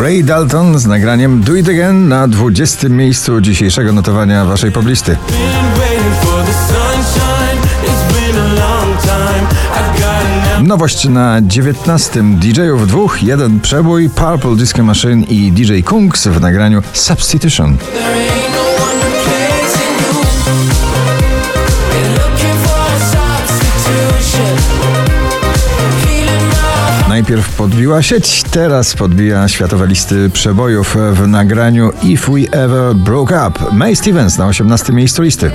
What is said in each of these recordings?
Ray Dalton z nagraniem Do It Again na 20. miejscu dzisiejszego notowania waszej poblisty. Nowość na 19. DJ-ów dwóch, jeden przebój, Purple Disco Machine i DJ Kungs w nagraniu Substitution. Najpierw podbiła sieć, teraz podbija światowe listy przebojów w nagraniu If We Ever Broke Up. May Stevens na 18 miejscu listy.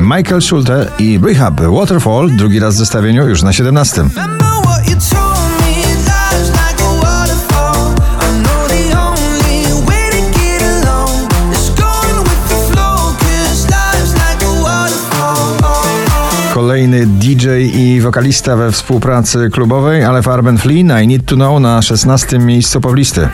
Michael Schulte i Rehab Waterfall drugi raz w zestawieniu już na 17. Kolejny DJ i wokalista we współpracy klubowej, ale Farben Flea, I Need To Know na 16 miejscu poblisty.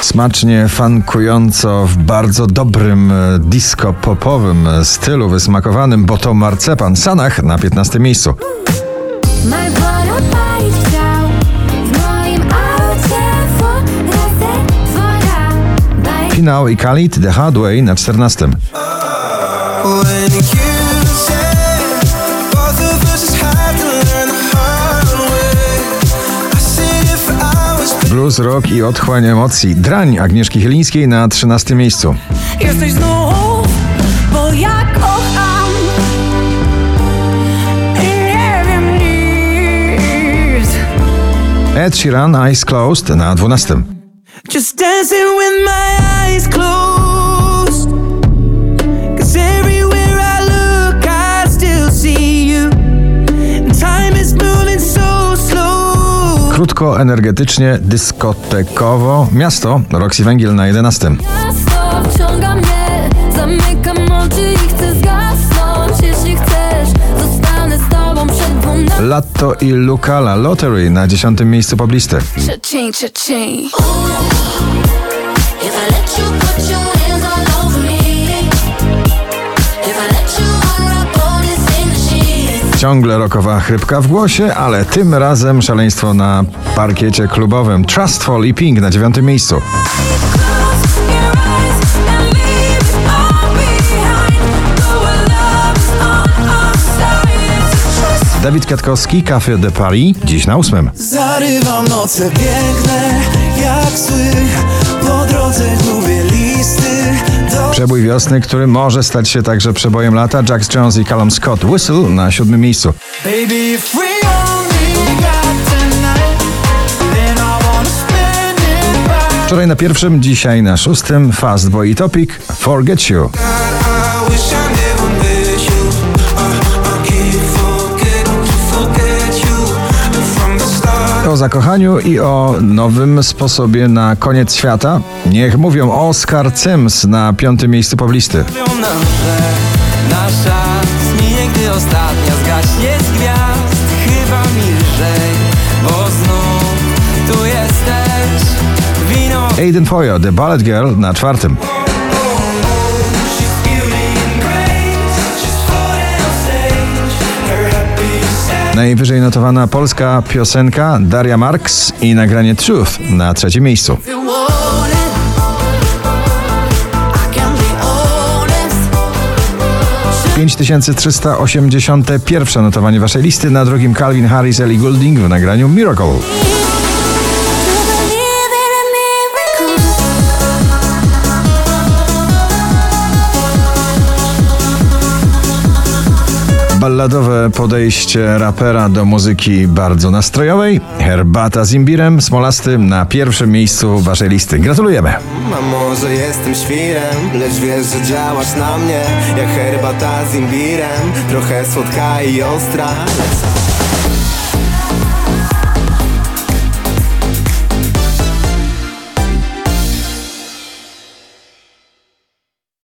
Smacznie, fankująco, w bardzo dobrym e, disco-popowym stylu wysmakowanym, bo to marcepan Sanach na 15 miejscu. Finał i Khalid The Hard Way na 14. Blues, rock i otchłań emocji. Drań Agnieszki Chylińskiej na 13 miejscu. Jesteś znów, bo ja kocham nie wiem nic. Ed Sheeran Eyes Closed na 12. Just dancing with my eyes closed. Cause everywhere I look, I still see you. time is moving so slow. Krótko, energetycznie, dyskotekowo. Miasto, Roxy Węgiel na 11. Latto i Lucala Lottery na 10 miejscu poblisty. Ciągle rokowa chrypka w głosie, ale tym razem szaleństwo na parkiecie klubowym. Trustful i Pink na dziewiątym miejscu. Dawid Kwiatkowski, Café de Paris, dziś na ósmym. Zarywam noce piękne, jak sły, po drodze gubię listy. Do... Przebój wiosny, który może stać się także przebojem lata, Jack Jones i Callum Scott, Whistle na siódmym miejscu. Baby, Wczoraj na pierwszym, dzisiaj na szóstym, Fast Boy Topic, Forget You. O zakochaniu i o nowym sposobie na koniec świata. Niech mówią Oscar Sims na piątym miejscu poblisty. Nasza zminie, gdy ostatnia zgaśnie z gwiazd Chyba mi lżej, bo znów tu jesteś Wino... Aiden Foyo, The Ballet Girl na czwartym. Najwyżej notowana polska piosenka Daria Marks i nagranie Truth na trzecim miejscu. Pięć tysięcy trzysta osiemdziesiąte pierwsze notowanie waszej listy, na drugim Calvin Harris, Ellie Goulding w nagraniu Miracle. Balladowe podejście rapera do muzyki bardzo nastrojowej. Herbata z imbirem, smolastym na pierwszym miejscu waszej listy. Gratulujemy. A może jestem świrem, lecz wiesz, że działasz na mnie jak herbata z imbirem. Trochę słodka i ostra.